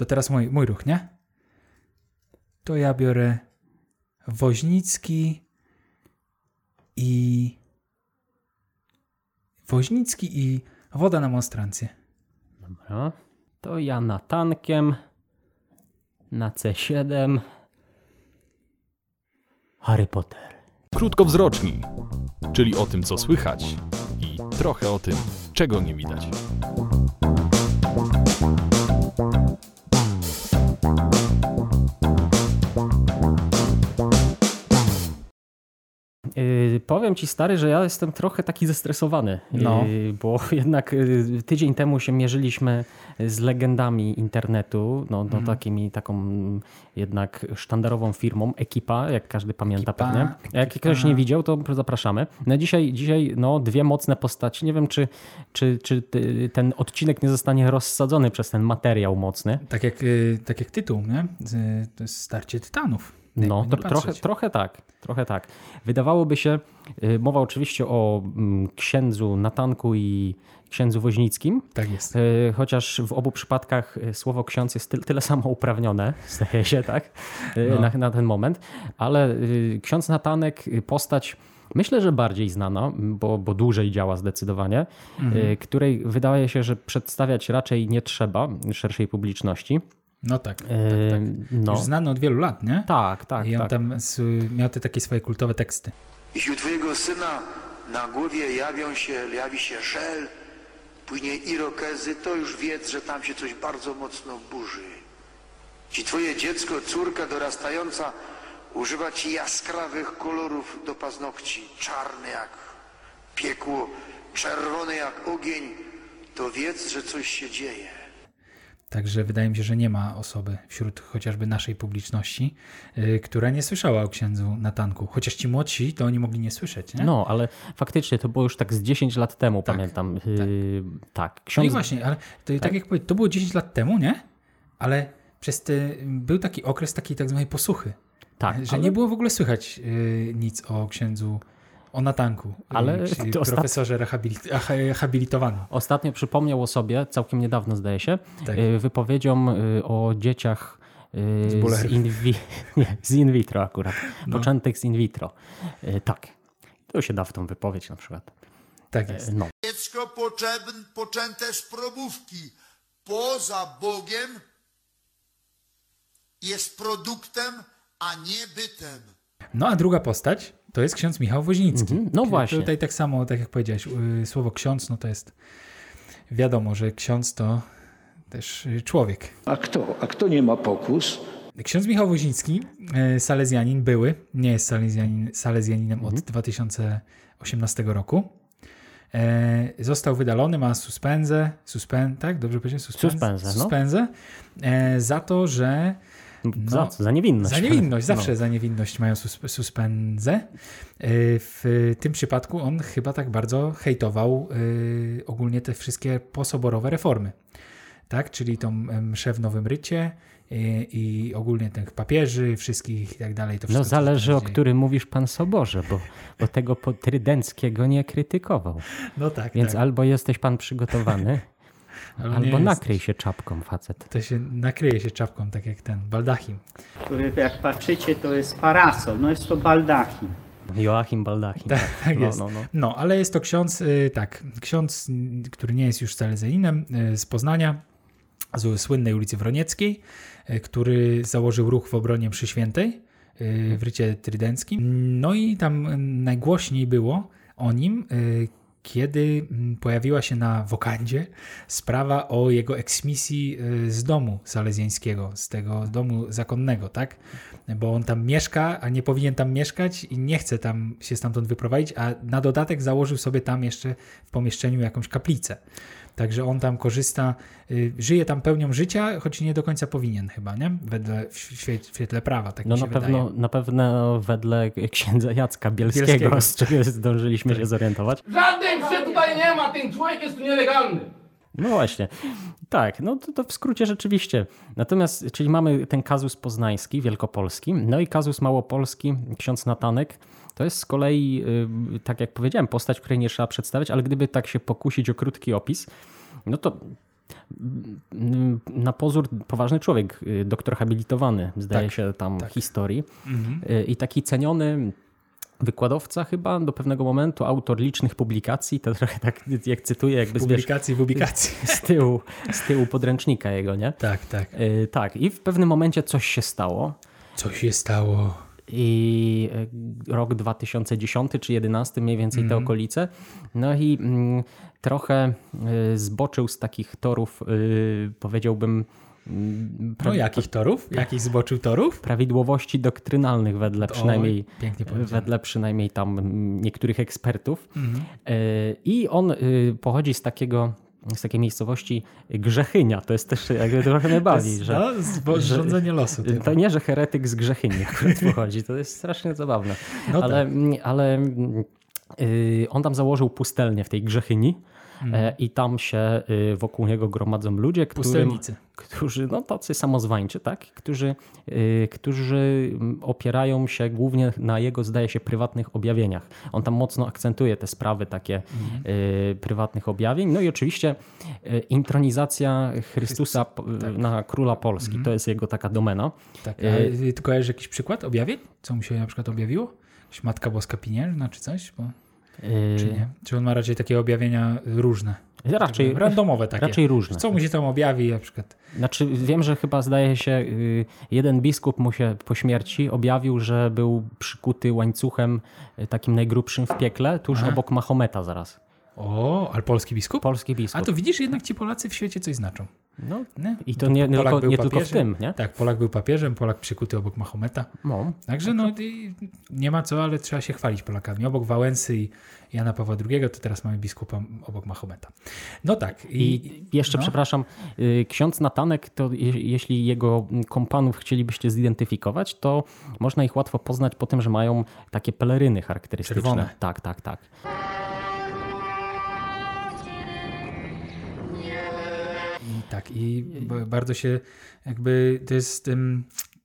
To teraz mój, mój ruch, nie? To ja biorę Woźnicki i Woźnicki i woda na monstrancję. Dobra. To ja na tankiem. Na C7. Harry Potter. Krótkowzroczni, czyli o tym, co słychać i trochę o tym, czego nie widać. Powiem ci stary, że ja jestem trochę taki zestresowany, No. Yy, bo jednak yy, tydzień temu się mierzyliśmy z legendami internetu, no, no takimi, taką mm, jednak sztandarową firmą, Ekipa, jak każdy pamięta Ekipa, pewnie. Jak Ekipa. ktoś nie widział, to zapraszamy. No dzisiaj, dzisiaj no, dwie mocne postaci. Nie wiem, czy, czy, czy ten odcinek nie zostanie rozsadzony przez ten materiał mocny. Tak jak, y, tak jak tytuł, nie? To jest starcie tytanów. No, tro, trochę, trochę tak, trochę tak. Wydawałoby się, y, mowa oczywiście o mm, księdzu Natanku i księdzu Woźnickim, Tak jest. y, chociaż w obu przypadkach y, słowo ksiądz jest ty, tyle samo uprawnione, zdaje się, tak, No. na, na ten moment, ale ksiądz Natanek, postać myślę, że bardziej znana, bo, bo dłużej działa zdecydowanie, Mhm. której wydaje się, że przedstawiać raczej nie trzeba szerszej publiczności. No tak. tak, tak. No, Już znany od wielu lat, nie? tak, tak. I on tak. tam miał te takie swoje kultowe teksty. Jeśli u twojego syna na głowie jawią się, jawi się szel, później irokezy, to już wiedz, że tam się coś bardzo mocno burzy. Jeśli twoje dziecko, córka dorastająca używa ci jaskrawych kolorów do paznokci, czarny jak piekło, czerwony jak ogień, to wiedz, że coś się dzieje. Także wydaje mi się, że nie ma osoby wśród chociażby naszej publiczności, y, która nie słyszała o księdzu Natanku. Chociaż ci młodsi, to oni mogli nie słyszeć, nie? No, ale faktycznie to było już tak z 10 lat temu, pamiętam. Yy, tak. No Ksiądz... i właśnie, ale to, tak jak powiedziałem, to było 10 lat temu, nie? Ale przez te, był taki okres takiej tak zwanej posłuchy, tak, że ale- nie było w ogóle słychać y, nic o księdzu, o Natanku, y, Ale czyli to ostat- profesorze rehabilit- rehabilitowanym. Ostatnio przypomniał o sobie, całkiem niedawno zdaje się, Tak. yy, wypowiedzią yy, o dzieciach yy, Z z, in vi- nie, z in vitro akurat. No. Początek z in vitro. Tak. To się da w tą wypowiedź na przykład. Tak jest. No. Dziecko poczęte z probówki poza Bogiem jest produktem, a nie bytem. No a druga postać to jest ksiądz Michał Woźnicki. Mhm, no właśnie. Tutaj tak samo, tak jak powiedziałeś, y, słowo ksiądz, no to jest wiadomo, że ksiądz to też y, człowiek. A kto? A kto nie ma pokus? Ksiądz Michał Woźnicki, y, salezjanin, były, nie jest salezjanin, salezjaninem Mhm. od 2018 roku. E, Został wydalony, ma suspensę, suspen, tak? Dobrze powiedziałem? Suspens- Suspensę, no. suspensę e, za to, że Za co? Za niewinność. za niewinność, No. zawsze za niewinność mają sus- suspensę. E, W tym przypadku on chyba tak bardzo hejtował e, ogólnie te wszystkie posoborowe reformy. Tak, czyli tą mszę w Nowym Rycie e, i ogólnie tych papieży, wszystkich i tak dalej. To No zależy o którym mówisz pan Soborze, bo, bo tego trydenckiego nie krytykował. No tak, Więc tak. albo jesteś pan przygotowany, Albo jest. nakryj się czapką facet. To się nakryje się czapką, tak jak ten baldachim. który jak patrzycie to jest parasol, no jest to baldachin. Joachim Baldachin. Tak, tak no, jest. No, no. No, ale jest to ksiądz, y, tak, ksiądz, który nie jest już salezjaninem, y, z Poznania, z słynnej ulicy Wronieckiej, y, który założył ruch w obronie mszy świętej w rycie trydenckim. No i tam najgłośniej było o nim, kiedy mm, pojawiła się na wokandzie sprawa o jego eksmisji y, z domu salezjańskiego, z tego domu zakonnego, tak? Bo on tam mieszka, a nie powinien tam mieszkać i nie chce tam się stamtąd wyprowadzić, a na dodatek założył sobie tam jeszcze w pomieszczeniu jakąś kaplicę. Także on tam korzysta, y, żyje tam pełnią życia, choć nie do końca powinien chyba, nie? Wedle w świe- w świetle prawa, tak No mi na się pewno, wydaje. na pewno wedle księdza Jacka Bielskiego, Bielskiego. z czego zdążyliśmy się zorientować. Żaden się tutaj nie ma, ten człowiek jest tu nielegalny. No właśnie. Tak, no to, to w skrócie rzeczywiście. Natomiast, czyli mamy ten kazus poznański, wielkopolski, no i kazus małopolski, ksiądz Natanek. To jest z kolei, y, tak jak powiedziałem, postać, której nie trzeba przedstawiać, ale gdyby tak się pokusić o krótki opis, no to mm, na pozór poważny człowiek, y, doktor habilitowany, zdaje Tak, się tam tak. historii. Mhm. Y, I taki ceniony wykładowca chyba do pewnego momentu, autor licznych publikacji, to trochę tak jak cytuję, jakby wiesz, Publikacji w publikacji. z tyłu, z tyłu podręcznika jego, nie? Tak, tak. Y, Tak, i w pewnym momencie coś się stało. Co się stało? i e, rok 2010 czy 2011, mniej więcej te okolice. No i mm, trochę y, zboczył z takich torów, y, powiedziałbym, No pra- jakich torów? Jakich zboczył torów? prawidłowości doktrynalnych wedle przynajmniej, powiedziane. wedle przynajmniej tam niektórych ekspertów. Mhm. Y, I on y, pochodzi z takiego z takiej miejscowości Grzechynia. To jest też jakby trochę mnie bawi, że, no, rządzenie losu. to typu. nie, że heretyk z Grzechyni akurat pochodzi. To jest strasznie zabawne. No ale tak. ale on tam założył pustelnię w tej Grzechyni e, i tam się y, wokół niego gromadzą ludzie, którym, którzy, no tacy samozwańczy, tak? Którzy, y, którzy opierają się głównie na jego, zdaje się, prywatnych objawieniach. On tam mocno akcentuje te sprawy takie y, prywatnych objawień. No i oczywiście intronizacja Chrystusa p- na króla Polski. To jest jego taka domena. Tak, a ty kojarzysz jakiś przykład objawień? Co mu się na przykład objawiło? Jakaś Matka Boska Pieniężna czy coś? Bo, czy nie? Czy on ma raczej takie objawienia różne? Raczej, Randomowe takie. raczej różne. Co mu się tam objawi na przykład? Znaczy, wiem, że chyba zdaje się, y, jeden biskup mu się po śmierci objawił, że był przykuty łańcuchem y, takim najgrubszym w piekle, tuż obok Mahometa zaraz. O, ale polski biskup? Polski biskup. A to widzisz, jednak ci Polacy w świecie coś znaczą. No, Nie? I to nie, nie, tylko, nie tylko w tym, nie? Tak, Polak był papieżem, Polak przykuty obok Mahometa. No. Także no i nie ma co, ale trzeba się chwalić Polakami. Obok Wałęsy i Jana Pawła II to teraz mamy biskupa obok Mahometa. No tak. I, I jeszcze, no. przepraszam, y, ksiądz Natanek, to je, jeśli jego kompanów chcielibyście zidentyfikować, to można ich łatwo poznać po tym, że mają takie peleryny charakterystyczne. Czerwone. Tak, tak, tak. Tak, i bardzo się jakby to jest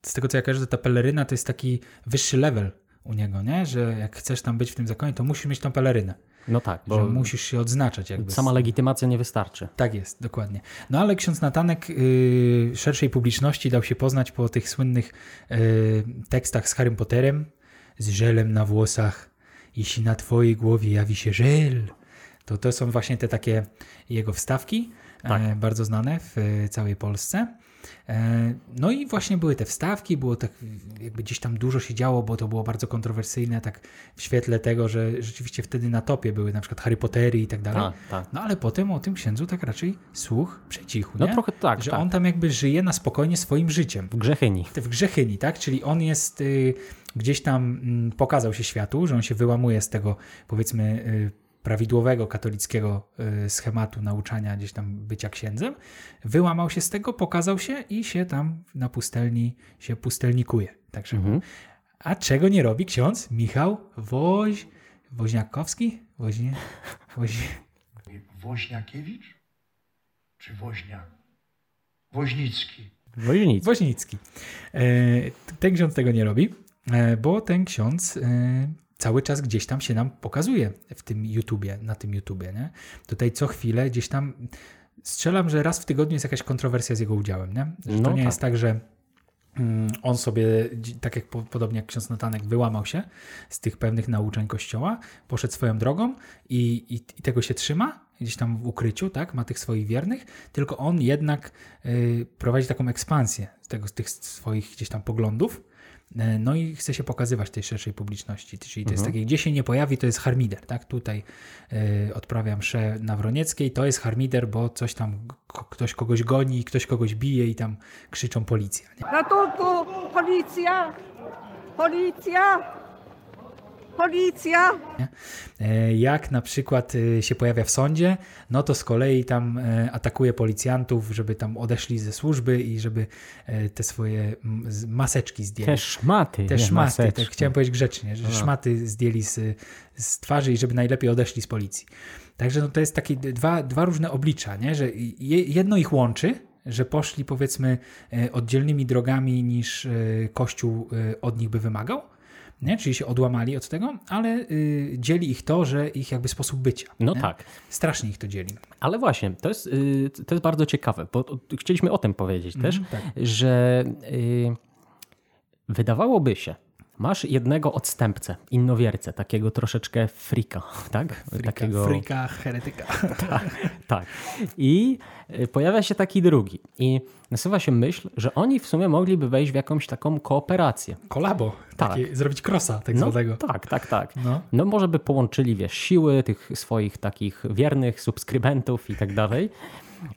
z tego co ja kojarzę, ta peleryna to jest taki wyższy level u niego, nie? Że jak chcesz tam być w tym zakonie, to musisz mieć tą pelerynę. No tak, Że bo musisz się odznaczać jakby. sama legitymacja nie wystarczy. Tak jest, dokładnie. No ale ksiądz Natanek y, szerszej publiczności dał się poznać po tych słynnych y, tekstach z Harrym Potterem, z żelem na włosach. Jeśli na twojej głowie jawi się żel, to to są właśnie te takie jego wstawki, Tak. e, bardzo znane w e, całej Polsce. E, No i właśnie były te wstawki, było tak jakby gdzieś tam dużo się działo, bo to było bardzo kontrowersyjne, tak w świetle tego, że rzeczywiście wtedy na topie były na przykład Harry Pottery i tak dalej. Tak, tak. No ale potem o tym księdzu tak raczej słuch przecichu, No nie? trochę tak, Że tak. on tam jakby żyje na spokojnie swoim życiem. W Grzechyni. W Grzechyni, tak? Czyli on jest y, gdzieś tam mm, pokazał się światu, że on się wyłamuje z tego powiedzmy y, prawidłowego katolickiego y, schematu nauczania gdzieś tam bycia księdzem. Wyłamał się z tego, pokazał się i się tam na pustelni się pustelnikuje. Także Mhm. A czego nie robi ksiądz Michał Woź... Woźniakowski? Woźnie... Woź... Woźniakiewicz czy Woźniak? Woźnicki. Woźnic. Woźnicki. E, ten ksiądz tego nie robi, e, bo ten ksiądz e, cały czas gdzieś tam się nam pokazuje w tym YouTubie, na tym YouTubie. Nie? Tutaj co chwilę gdzieś tam strzelam, że raz w tygodniu jest jakaś kontrowersja z jego udziałem. Nie? Że No to nie tak. jest tak, że mm, on sobie, tak jak po- podobnie jak ksiądz Natanek, wyłamał się z tych pewnych nauczeń Kościoła, poszedł swoją drogą i, i, i tego się trzyma, gdzieś tam w ukryciu, tak, ma tych swoich wiernych, tylko on jednak y, prowadzi taką ekspansję z, tego, tych swoich gdzieś tam poglądów, no i chce się pokazywać tej szerszej publiczności, czyli to jest takie, gdzie się nie pojawi, to jest harmider, tak, tutaj y, odprawiam mszę na Wronieckiej, to jest harmider, bo coś tam, ktoś kogoś goni, ktoś kogoś bije i tam krzyczą policja, nie? Ratunku! Policja! Policja! Policja! E, Jak na przykład e, się pojawia w sądzie, no to z kolei tam e, atakuje policjantów, żeby tam odeszli ze służby i żeby te swoje maseczki zdjęli. Te szmaty. Te szmaty, tak chciałem powiedzieć grzecznie, że szmaty zdjęli z, z twarzy i żeby najlepiej odeszli z policji. Także no to jest takie dwa, dwa różne oblicza, nie? że je, jedno ich łączy, że poszli powiedzmy oddzielnymi drogami niż Kościół od nich by wymagał, nie? czyli się odłamali od tego, ale y, dzieli ich to, że ich jakby sposób bycia. No nie? tak. Strasznie ich to dzieli. Ale właśnie, to jest, y, to jest bardzo ciekawe, bo chcieliśmy o tym powiedzieć też, tak. że y, wydawałoby się, masz jednego odstępcę, innowiercę, takiego troszeczkę frika, tak? takiego, Fryka, heretyka. tak. I y, pojawia się taki drugi. I nasuwa się myśl, że oni w sumie mogliby wejść w jakąś taką kooperację. Kolabo. Tak. Zrobić krosa tak No, zwanego. tak, tak, tak. No. No może by połączyli, wiesz, siły tych swoich takich wiernych subskrybentów i tak dalej.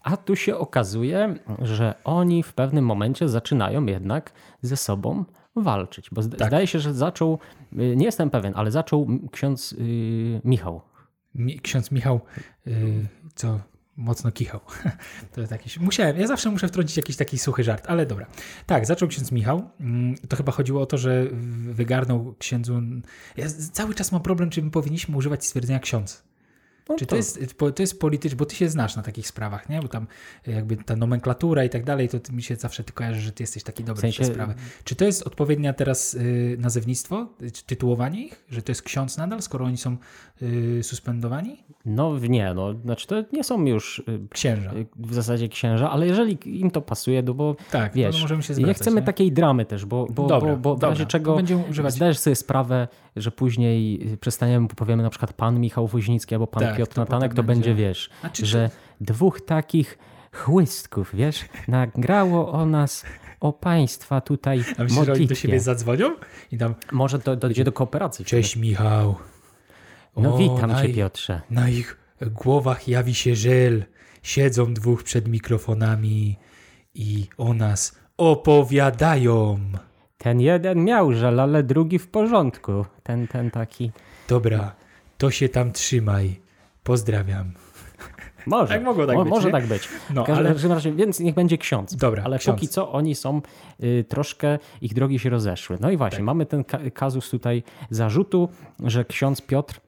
A tu się okazuje, że oni w pewnym momencie zaczynają jednak ze sobą walczyć. Bo Tak. zdaje się, że zaczął, y, nie jestem pewien, ale zaczął ksiądz y, Michał. Mi, ksiądz Michał, y, co mocno kichał. To jest jakiś, musiałem, ja zawsze muszę wtrącić jakiś taki suchy żart, ale dobra. Tak, zaczął ksiądz Michał. Mm, To chyba chodziło o to, że wygarnął księdzu. Ja cały czas mam problem, czy my powinniśmy używać stwierdzenia ksiądz. No Czy to jest, po- to jest polityczne, bo ty się znasz na takich sprawach, nie? Bo tam jakby ta nomenklatura i tak dalej, to mi się zawsze ty kojarzy, że ty jesteś taki dobry W sensie- w te sprawy. Czy to jest odpowiednia teraz y, nazewnictwo, tytułowanie ich? Że to jest ksiądz nadal, skoro oni są y, suspendowani? No nie, no, znaczy to nie są już y, Księża. y, w zasadzie księża, ale jeżeli im to pasuje, no bo Tak, wiesz, to możemy się nie zwracać. chcemy nie? takiej dramy też, bo, bo, Dobra, bo, bo w dobra, razie to czego zdajesz sobie sprawę, że później y, przestaniemy, powiemy na przykład pan Michał Woźnicki albo pan Tak, Piotr to Natanek, to będzie, będzie- wiesz, że dwóch takich chłystków, wiesz, nagrało o nas, o państwa tutaj A myślisz, że oni do modlitwie. siebie zadzwonią? I tam, Może to dojdzie do kooperacji. cześć Michał. No O, witam cię ich- Piotrze. Na ich głowach jawi się żel. Siedzą dwóch przed mikrofonami i o nas opowiadają. Ten jeden miał żal, ale drugi w porządku. Ten, ten taki... Dobra, to się tam trzymaj. Pozdrawiam. Może, Tak mogło tak Mo- być, Może nie? tak być. No, w każdym ale- ale... razie, więc niech będzie ksiądz. Dobra, ale ksiądz. póki co oni są y, troszkę, ich drogi się rozeszły. No i właśnie, Tak. mamy ten ka- kazus tutaj zarzutu, że ksiądz Piotr y,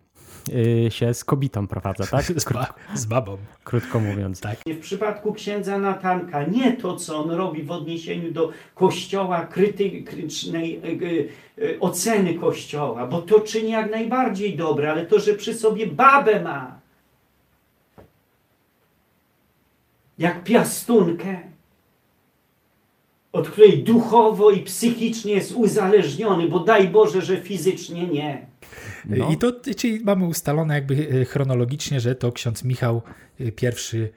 się z kobietą prowadza, tak? Z, ba- z babą. Krótko mówiąc. Tak. W przypadku księdza Natanka nie to, co on robi w odniesieniu do kościoła, krytycznej e, e, oceny kościoła, bo to czyni jak najbardziej dobre, ale to, że przy sobie babę ma, jak piastunkę, od której duchowo i psychicznie jest uzależniony, bo daj Boże, że fizycznie nie. No. I to, czyli mamy ustalone jakby e, chronologicznie, że to ksiądz Michał e, pierwszy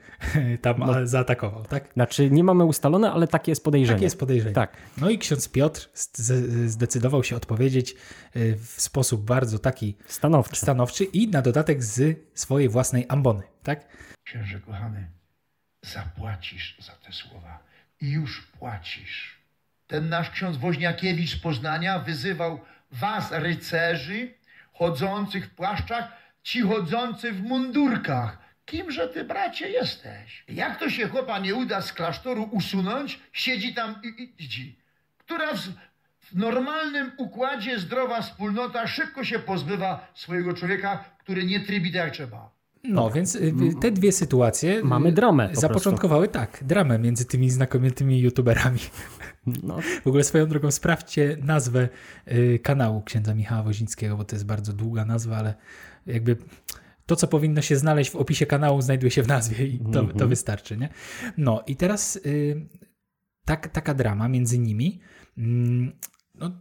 tam No. e, zaatakował, tak? Znaczy, nie mamy ustalone, ale takie jest podejrzenie. Takie jest podejrzenie. Tak. No i ksiądz Piotr zdecydował się odpowiedzieć e, w sposób bardzo taki Stanowczy. stanowczy i na dodatek z swojej własnej ambony, tak? Księże kochany, zapłacisz za te słowa. I już płacisz. Ten nasz ksiądz Woźniakiewicz z Poznania wyzywał was, rycerzy, chodzących w płaszczach, ci chodzący w mundurkach. Kimże ty, bracie, jesteś? Jak to się chłopa nie uda z klasztoru usunąć, siedzi tam i idzi. Która w, w normalnym układzie zdrowa wspólnota szybko się pozbywa swojego człowieka, który nie trybi tak jak trzeba. No, więc y, te dwie sytuacje y, Mamy dramę po zapoczątkowały tak, dramę między tymi znakomitymi youtuberami. No, W ogóle swoją drogą sprawdźcie nazwę y, kanału księdza Michała Wozińskiego, bo to jest bardzo długa nazwa, ale jakby to, co powinno się znaleźć w opisie kanału, znajduje się w nazwie i to, to wystarczy, nie? No i teraz tak, taka drama między nimi, mm, no,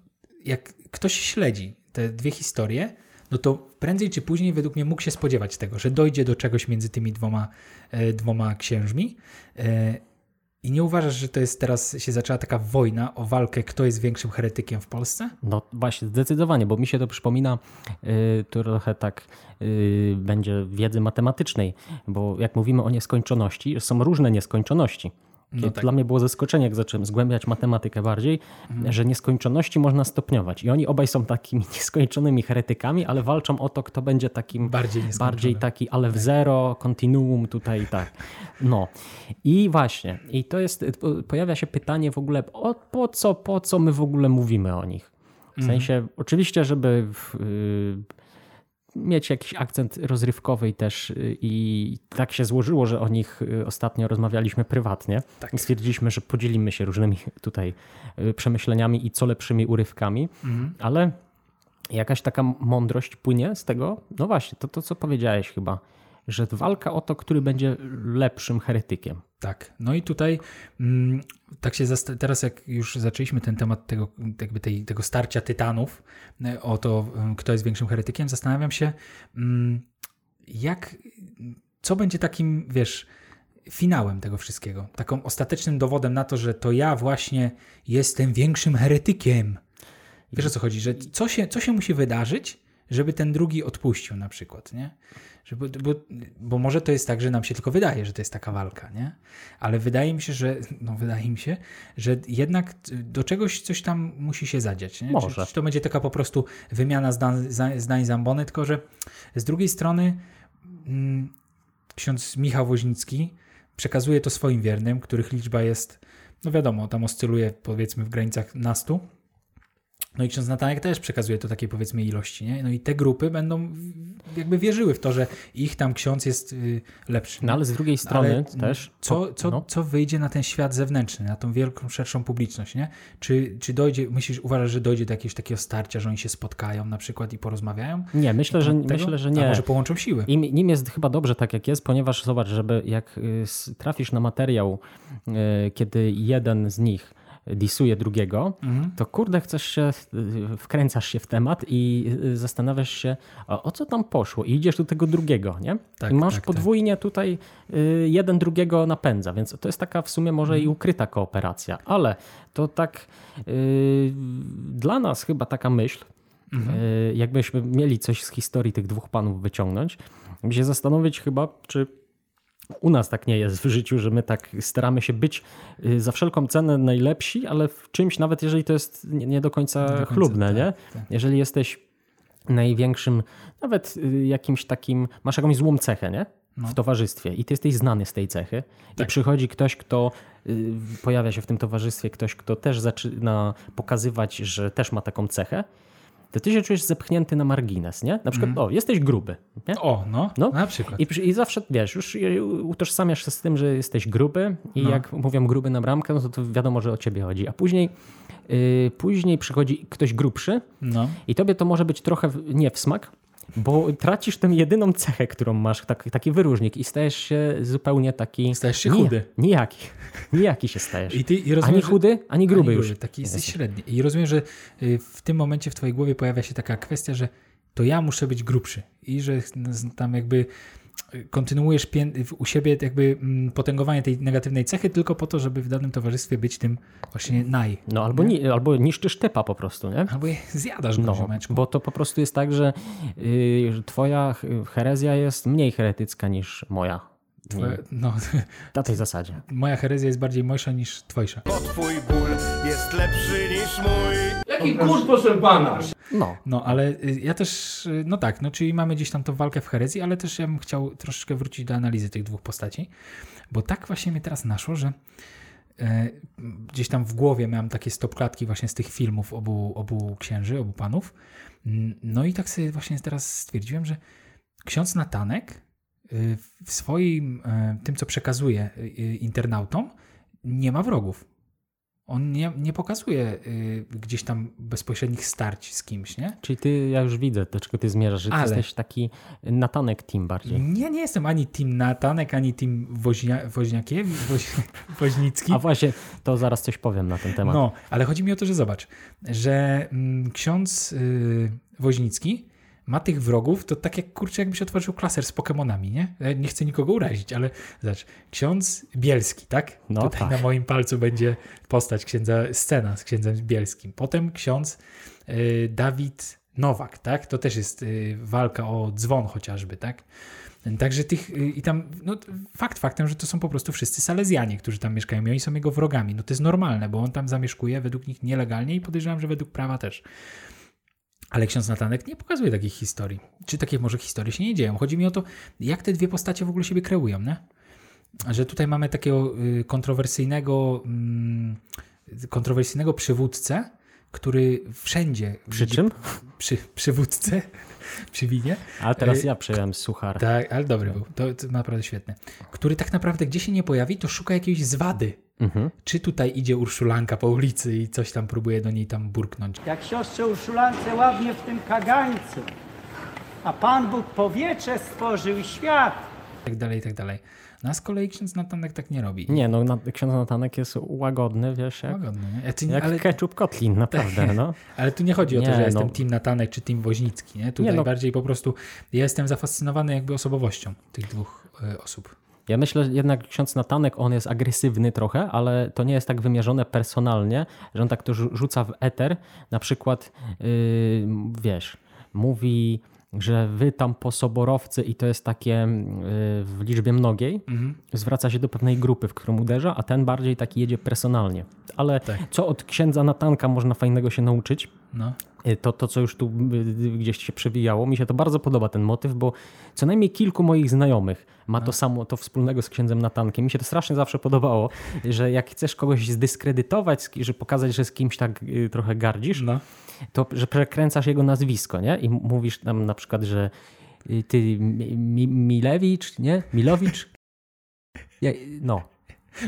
jak ktoś śledzi te dwie historie, no to prędzej czy później według mnie mógł się spodziewać tego, że dojdzie do czegoś między tymi dwoma, e, dwoma księżmi. E, I nie uważasz, że to jest teraz się zaczęła taka wojna o walkę, kto jest większym heretykiem w Polsce? No właśnie, zdecydowanie, bo mi się to przypomina y, trochę tak będzie wiedzy matematycznej, bo jak mówimy o nieskończoności, są różne nieskończoności. No tak. Dla mnie było zaskoczenie, jak zacząłem zgłębiać matematykę bardziej, Mhm. że nieskończoności można stopniować. I oni obaj są takimi nieskończonymi heretykami, ale walczą o to, kto będzie takim Bardziej bardziej taki, ale w zero, kontinuum tutaj tak. No. I właśnie, i to jest, pojawia się pytanie w ogóle, o, po, co, po co my w ogóle mówimy o nich? W sensie, oczywiście, żeby w, y, mieć jakiś akcent rozrywkowy i też y, i tak się złożyło, że o nich y, ostatnio rozmawialiśmy prywatnie Tak. i stwierdziliśmy, że podzielimy się różnymi tutaj y, przemyśleniami i co lepszymi urywkami, ale jakaś taka mądrość płynie z tego? No właśnie, to, to co powiedziałeś chyba, że walka o to, który będzie lepszym heretykiem. Tak. No i tutaj mm, tak się teraz jak już zaczęliśmy ten temat tego, jakby tej, tego starcia tytanów e, o to, e, kto jest większym heretykiem, zastanawiam się, mm, jak, co będzie takim, wiesz, finałem tego wszystkiego, taką ostatecznym dowodem na to, że to ja właśnie jestem większym heretykiem. Wiesz o co chodzi, że co się, co się musi wydarzyć, żeby ten drugi odpuścił na przykład, nie? Że bo, bo, może to jest tak, że nam się tylko wydaje, że to jest taka walka, nie? Ale wydaje mi się, że no wydaje mi się, że jednak do czegoś coś tam musi się zadziać. Nie? Może. Czy, czy to będzie taka po prostu wymiana zdań, zdań zambony, tylko że z drugiej strony mm, ksiądz Michał Woźnicki przekazuje to swoim wiernym, których liczba jest, no wiadomo, tam oscyluje powiedzmy w granicach nastu. No i ksiądz Natanek też przekazuje to takiej powiedzmy ilości, nie? No i te grupy będą jakby wierzyły w to, że ich tam ksiądz jest y, lepszy. No ale z drugiej strony Ale też... Co, co, no. co wyjdzie na ten świat zewnętrzny, na tą wielką, szerszą publiczność, nie? Czy, czy dojdzie, myślisz, uważasz, że dojdzie do jakiegoś takiego starcia, że oni się spotkają na przykład i porozmawiają? Nie, myślę, że, Tego? myślę, że A nie. może połączą siły? Im, nim jest chyba dobrze tak jak jest, ponieważ zobacz, żeby jak y, trafisz na materiał, y, kiedy jeden z nich disuje drugiego, Mhm. to kurde chcesz się, wkręcasz się w temat i zastanawiasz się, o, o co tam poszło i idziesz do tego drugiego, nie? Tak, I masz tak, tak. podwójnie tutaj y, jeden drugiego napędza, więc to jest taka w sumie może Mhm. i ukryta kooperacja, ale to tak y, dla nas chyba taka myśl, Mhm. y, jakbyśmy mieli coś z historii tych dwóch panów wyciągnąć, by się zastanowić chyba, czy u nas tak nie jest w życiu, że my tak staramy się być y, za wszelką cenę najlepsi, ale w czymś, nawet jeżeli to jest nie, nie do końca do końca, chlubne, tak, nie? tak. Jeżeli jesteś największym, nawet y, jakimś takim, masz jakąś złą cechę, nie? No. W towarzystwie i ty jesteś znany z tej cechy i Tak. przychodzi ktoś, kto y, pojawia się w tym towarzystwie, ktoś, kto też zaczyna pokazywać, że też ma taką cechę, to ty się czujesz zepchnięty na margines, nie? Na przykład, o, jesteś gruby, nie? O, no, No. na przykład. I, I zawsze, wiesz, już utożsamiasz się z tym, że jesteś gruby i No. jak mówią gruby na bramkę, no to, to wiadomo, że o ciebie chodzi. A później, yy, później przychodzi ktoś grubszy No. i tobie to może być trochę nie w smak, bo tracisz tę jedyną cechę, którą masz, tak, taki wyróżnik i stajesz się zupełnie taki... Stajesz się chudy. Nijaki. Nijaki się stajesz. I ty i rozumiem, ani chudy, ani gruby ani już. gruby, Taki jesteś średni. I rozumiem, że y, w tym momencie w twojej głowie pojawia się taka kwestia, że to ja muszę być grubszy i że tam jakby kontynuujesz u siebie jakby mm, potęgowanie tej negatywnej cechy tylko po to, żeby w danym towarzystwie być tym właśnie naj. No albo, ni, albo niszczysz typa po prostu, nie? Albo je zjadasz go, No, ziomeczku. bo to po prostu jest tak, że yy, twoja herezja jest mniej heretycka niż moja. Twoje, no, Na tej zasadzie. moja herezja jest bardziej mojsza niż twojsza. Twój ból jest lepszy niż mój. Jaki kurz, proszę pana? No, No, ale y, ja też, y, no tak, no czyli mamy gdzieś tam tą walkę w herezji, ale też ja bym chciał troszeczkę wrócić do analizy tych dwóch postaci, bo tak właśnie mnie teraz naszło, że e, gdzieś tam w głowie miałem takie stopklatki właśnie z tych filmów obu, obu księży, obu panów. No i tak sobie właśnie teraz stwierdziłem, że ksiądz Natanek y, w swoim, e, tym co przekazuje internautom, nie ma wrogów. On nie, nie pokazuje y, gdzieś tam bezpośrednich starć z kimś, nie? czyli ty, ja już widzę, do czego ty zmierzasz, że ty Ale- jesteś taki natanek team bardziej. Nie, nie jestem ani team Natanek, ani team Woźnia, Woźniakiewicz, Woź, Woźnicki. A właśnie, to zaraz coś powiem na ten temat. No, ale chodzi mi o to, że zobacz, że mm, ksiądz y, Woźnicki ma tych wrogów, to tak jak kurczę, jakbyś otworzył klaser z Pokemonami, nie? Nie chcę nikogo urazić, ale zobacz, ksiądz Bielski, tak? No Tutaj tak. na moim palcu będzie postać księdza, scena z księdzem Bielskim. Potem ksiądz y, Dawid Nowak, tak? To też jest y, walka o dzwon chociażby, tak? Także tych, y, i tam, no fakt faktem, że to są po prostu wszyscy Salezjanie, którzy tam mieszkają i oni są jego wrogami. No to jest normalne, bo on tam zamieszkuje według nich nielegalnie i podejrzewam, że według prawa też. Ale ksiądz Natanek nie pokazuje takich historii. Czy takie może historie się nie dzieją. Chodzi mi o to, jak te dwie postacie w ogóle siebie kreują, nie? Że tutaj mamy takiego y, kontrowersyjnego, mm, kontrowersyjnego przywódcę, który wszędzie... Przy widzi- czym? Przy, przywódcę, przy winie. A teraz Y, ja przejąłem suchar. Tak, ale dobry był. To, to naprawdę świetny. Który tak naprawdę gdzie się nie pojawi, to szuka jakiejś zwady. Mhm. Czy tutaj idzie Urszulanka po ulicy i coś tam próbuje do niej tam burknąć. Jak siostrze Urszulance ładnie w tym kagańcu. A Pan Bóg powietrze stworzył świat. I tak dalej, i tak dalej. No a z kolei ksiądz Natanek tak nie robi. Nie, no na, ksiądz Natanek jest łagodny, wiesz, jak, Łagodny, nie? Ja ty jak ale, ketchup kotlin, naprawdę, no. ale tu nie chodzi o to, Nie, że jestem no. team Natanek czy team Woźnicki. Nie? Tutaj Nie, no. bardziej po prostu ja jestem zafascynowany jakby osobowością tych dwóch e, osób. Ja myślę, że jednak ksiądz Natanek, on jest agresywny trochę, ale to nie jest tak wymierzone personalnie, że on tak to rzu- rzuca w eter. Na przykład, yy, wiesz, mówi, że wy tam posoborowcy i to jest takie yy, w liczbie mnogiej, Mhm. zwraca się do pewnej grupy, w którą uderza, a ten bardziej taki jedzie personalnie. Ale Tak. co od księdza Natanka można fajnego się nauczyć? No. Y, To, to, co już tu y, gdzieś się przewijało, mi się to bardzo podoba ten motyw, bo co najmniej kilku moich znajomych ma No. to samo, to wspólnego z księdzem Natankiem. Mi się to strasznie zawsze podobało, że jak chcesz kogoś zdyskredytować, że pokazać, że z kimś tak y, trochę gardzisz, No. to że przekręcasz jego nazwisko, nie? I mówisz tam na przykład, że y, ty Mi- Mi- Milewicz, nie? Milowicz? No.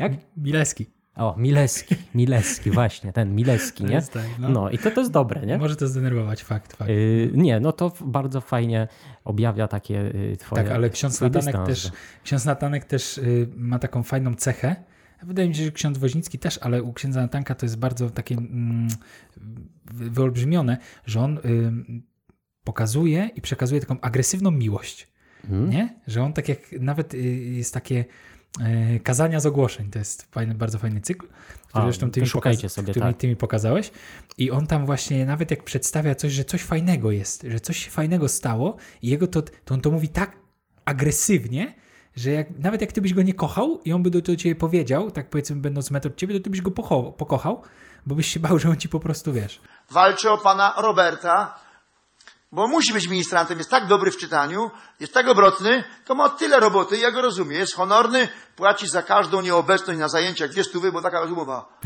Jak? Mileski. O, Mileski, Mileski, właśnie, ten Mileski, nie? tak, no. No i to, to jest dobre, nie? Może to zdenerwować, fakt, fakt. Yy, nie, no to bardzo fajnie objawia takie yy, twoje Tak, ale ksiądz Natanek dystans. też, ksiądz Natanek też y, ma taką fajną cechę. Wydaje mi się, że ksiądz Woźnicki też, ale u księdza Natanka to jest bardzo takie mm, wy- wyolbrzymione, że on y, pokazuje i przekazuje taką agresywną miłość. Mhm. Nie? Że on tak jak nawet y, jest takie kazania z ogłoszeń. To jest fajny, bardzo fajny cykl, który A, zresztą ty mi, sobie, który tak. ty mi pokazałeś. I on tam właśnie nawet jak przedstawia coś, że coś fajnego jest, że coś się fajnego stało i jego to, to on to mówi tak agresywnie, że jak, nawet jak ty byś go nie kochał i on by do, do ciebie powiedział, tak powiedzmy będąc metr od ciebie, to ty byś go pocho- pokochał, bo byś się bał, że on ci po prostu, wiesz, Walczy o pana Roberta, bo musi być ministrantem, jest tak dobry w czytaniu, jest tak obrotny, to ma tyle roboty, ja go rozumiem. Jest honorny, płaci za każdą nieobecność na zajęciach dwie stówy, bo taka rozmowa.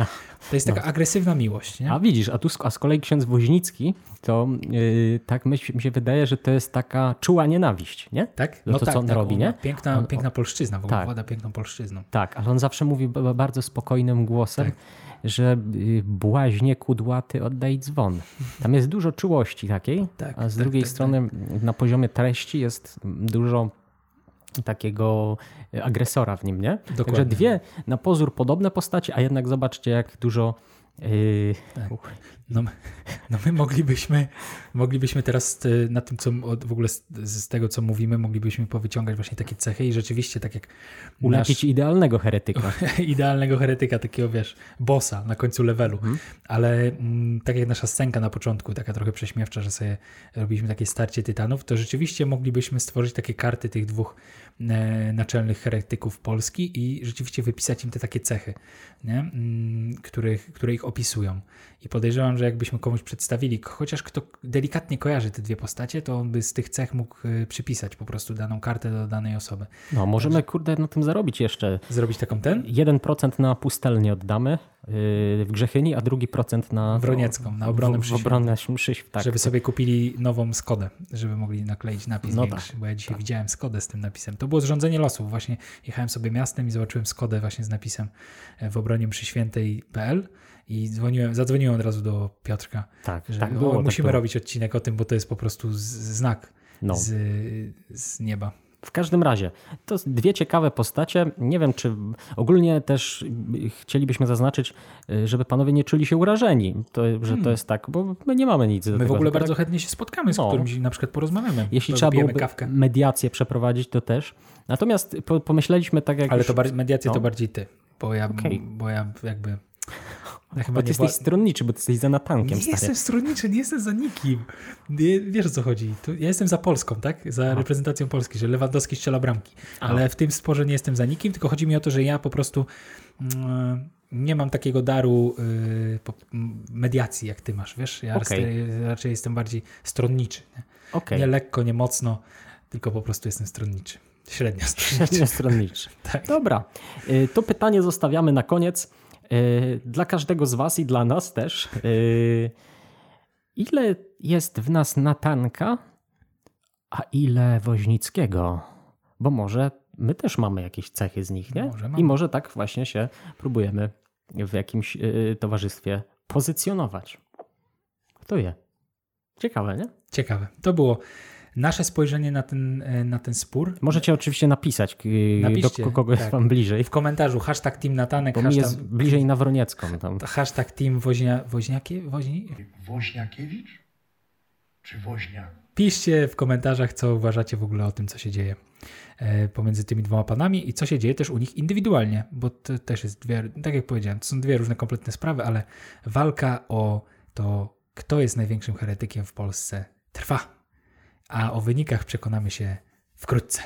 to jest taka agresywna miłość, nie? A widzisz, a tu z- a z kolei ksiądz Woźnicki, to yy, tak myśl, mi się wydaje, że to jest taka czuła nienawiść, nie? Tak? No to co on robi, on nie? ma Piękna, On- piękna polszczyzna, w ogóle Tak. włada piękną polszczyzną. Tak, ale on zawsze mówi bardzo spokojnym głosem, Tak. Że y, błaźnie kudłaty oddaj dzwon. Tam jest dużo czułości takiej, Tak, a z tak, drugiej tak, strony na poziomie treści jest dużo takiego y, agresora w nim, nie? Także Dokładnie. dwie na pozór podobne postacie, a jednak zobaczcie jak dużo yy, No, my- no my moglibyśmy, moglibyśmy teraz e, na tym, co w ogóle z, z tego, co mówimy, moglibyśmy powyciągać właśnie takie cechy i rzeczywiście tak jak ulepić idealnego heretyka. nasz idealnego heretyka, takiego wiesz, bossa na końcu levelu, ale mm, tak jak nasza scenka na początku, taka trochę prześmiewcza, że sobie robiliśmy takie starcie tytanów, to rzeczywiście moglibyśmy stworzyć takie karty tych dwóch e, naczelnych heretyków Polski i rzeczywiście wypisać im te takie cechy, nie? Mm, których, które ich opisują. I podejrzewam, że jakbyśmy komuś przedstawili, chociaż kto delikatnie kojarzy te dwie postacie, to on by z tych cech mógł e, przypisać po prostu daną kartę do danej osoby. No, możemy kurde na tym zarobić jeszcze. Zrobić taką ten? 1% na pustelnię oddamy yy, w Grzechyni, a drugi procent na Wroniecką, na obronę mszy w obronę mszy, tak. żeby sobie kupili nową Skodę, żeby mogli nakleić napis No większy, tak, bo ja dzisiaj widziałem Skodę z tym napisem. To było zrządzenie losów. Właśnie jechałem sobie miastem i zobaczyłem Skodę właśnie z napisem e, w obronie mszy świętej.pl i dzwoniłem, zadzwoniłem od razu do Piotrka, Tak, że tak było, tak musimy było. robić odcinek o tym, bo to jest po prostu znak No. z, z nieba. W każdym razie, to dwie ciekawe postacie. Nie wiem, czy ogólnie też chcielibyśmy zaznaczyć, y, żeby panowie nie czuli się urażeni, to, że to jest tak, bo my nie mamy nic do Hmm. My w tego. ogóle że bardzo tak, chętnie się spotkamy, z No. którymś na przykład porozmawiamy. Jeśli trzeba byłoby kawkę. mediację przeprowadzić, to też. Natomiast po, pomyśleliśmy tak jak Ale już... to mediację no. to bardziej ty, bo ja, Okej. bo ja jakby... Ja chyba ty jesteś wła- stronniczy, bo ty jesteś za natankiem, Nie stary. jestem stronniczy, nie jestem za nikim. Nie, wiesz o co chodzi. Ja jestem za Polską, tak? Za reprezentacją Polski, że Lewandowski strzela bramki. Ale w tym sporze nie jestem za nikim, tylko chodzi mi o to, że ja po prostu mm, nie mam takiego daru y, m, mediacji, jak ty masz, wiesz? Ja Okej. raczej- jestem bardziej stronniczy. Nie? Okej. nie lekko, nie mocno, tylko po prostu jestem stronniczy. Średnio stronniczy. Średnio stronniczy. Tak. Dobra, Y, to pytanie zostawiamy na koniec. Y, Dla każdego z was i dla nas też. Y, Ile jest w nas natanka, A ile Woźnickiego? Bo może my też mamy jakieś cechy z nich, nie? Może. I może tak właśnie się próbujemy w jakimś y, towarzystwie pozycjonować. Kto wie? Ciekawe, nie? Ciekawe. To było nasze spojrzenie na ten, e, na ten spór. Możecie oczywiście napisać, Napiszcie, do kogo jest tak. wam bliżej. W komentarzu hashtag Team Natanek, Bo mi hashtag, jest bliżej na Wroniecką. Tam. hashtag Team Woźnia, Woźniakie, Woźni? Woźniakiewicz czy Woźniak? Piszcie w komentarzach, co uważacie w ogóle o tym, co się dzieje e, pomiędzy tymi dwoma panami i co się dzieje też u nich indywidualnie, bo to też jest dwie, tak jak powiedziałem, to są dwie różne kompletne sprawy, ale walka o to, kto jest największym heretykiem w Polsce trwa, a o wynikach przekonamy się wkrótce.